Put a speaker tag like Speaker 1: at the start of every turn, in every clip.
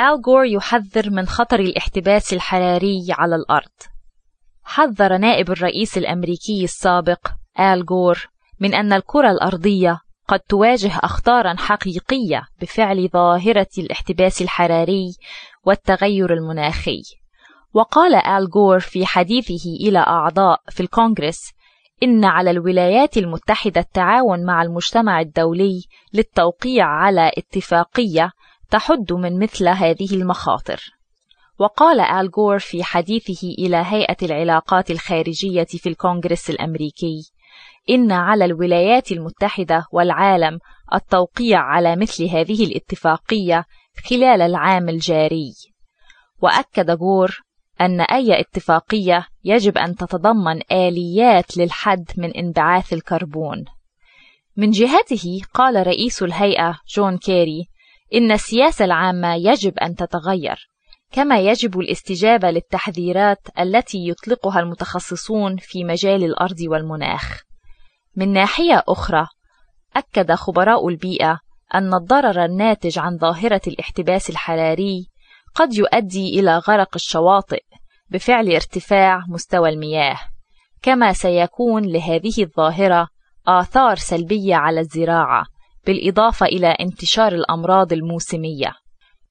Speaker 1: آل غور يحذر من خطر الاحتباس الحراري على الأرض. حذر نائب الرئيس الأمريكي السابق آل غور من أن الكرة الأرضية قد تواجه أخطارا حقيقية بفعل ظاهرة الاحتباس الحراري والتغير المناخي. وقال آل غور في حديثه إلى أعضاء في الكونغرس إن على الولايات المتحدة التعاون مع المجتمع الدولي للتوقيع على اتفاقية تحد من مثل هذه المخاطر. وقال آل غور في حديثه إلى هيئة العلاقات الخارجية في الكونغرس الأمريكي: إن على الولايات المتحدة والعالم التوقيع على مثل هذه الاتفاقية خلال العام الجاري. وأكد غور أن أي اتفاقية يجب أن تتضمن آليات للحد من انبعاث الكربون. من جهته قال رئيس الهيئة جون كيري إن السياسة العامة يجب أن تتغير، كما يجب الاستجابة للتحذيرات التي يطلقها المتخصصون في مجال الأرض والمناخ. من ناحية أخرى، أكد خبراء البيئة أن الضرر الناتج عن ظاهرة الاحتباس الحراري قد يؤدي إلى غرق الشواطئ بفعل ارتفاع مستوى المياه، كما سيكون لهذه الظاهرة آثار سلبية على الزراعة، بالإضافة إلى انتشار الأمراض الموسمية.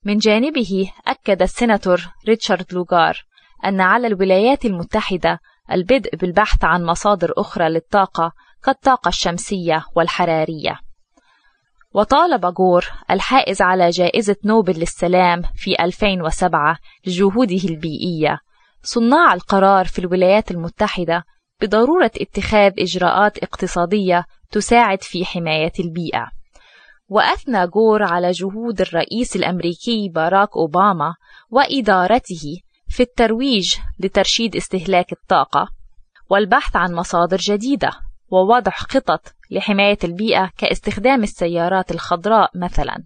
Speaker 1: من جانبه أكد السيناتور ريتشارد لوغار أن على الولايات المتحدة البدء بالبحث عن مصادر أخرى للطاقة كالطاقة الشمسية والحرارية. وطالب غور الحائز على جائزة نوبل للسلام في 2007 لجهوده البيئية صناع القرار في الولايات المتحدة بضرورة اتخاذ إجراءات اقتصادية تساعد في حماية البيئة. وأثنى غور على جهود الرئيس الأمريكي باراك أوباما وإدارته في الترويج لترشيد استهلاك الطاقة والبحث عن مصادر جديدة ووضع خطط لحماية البيئة كاستخدام السيارات الخضراء مثلا.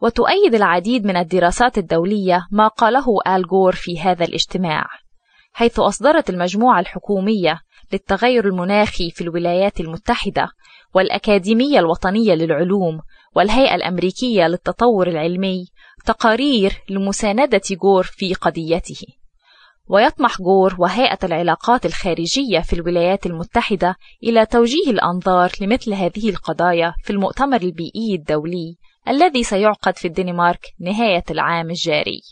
Speaker 1: وتؤيد العديد من الدراسات الدولية ما قاله آل غور في هذا الاجتماع حيث أصدرت المجموعة الحكومية للتغير المناخي في الولايات المتحدة والأكاديمية الوطنية للعلوم والهيئة الأمريكية للتطور العلمي تقارير لمساندة غور في قضيته. ويطمح غور وهيئة العلاقات الخارجية في الولايات المتحدة إلى توجيه الأنظار لمثل هذه القضايا في المؤتمر البيئي الدولي الذي سيعقد في الدنمارك نهاية العام الجاري.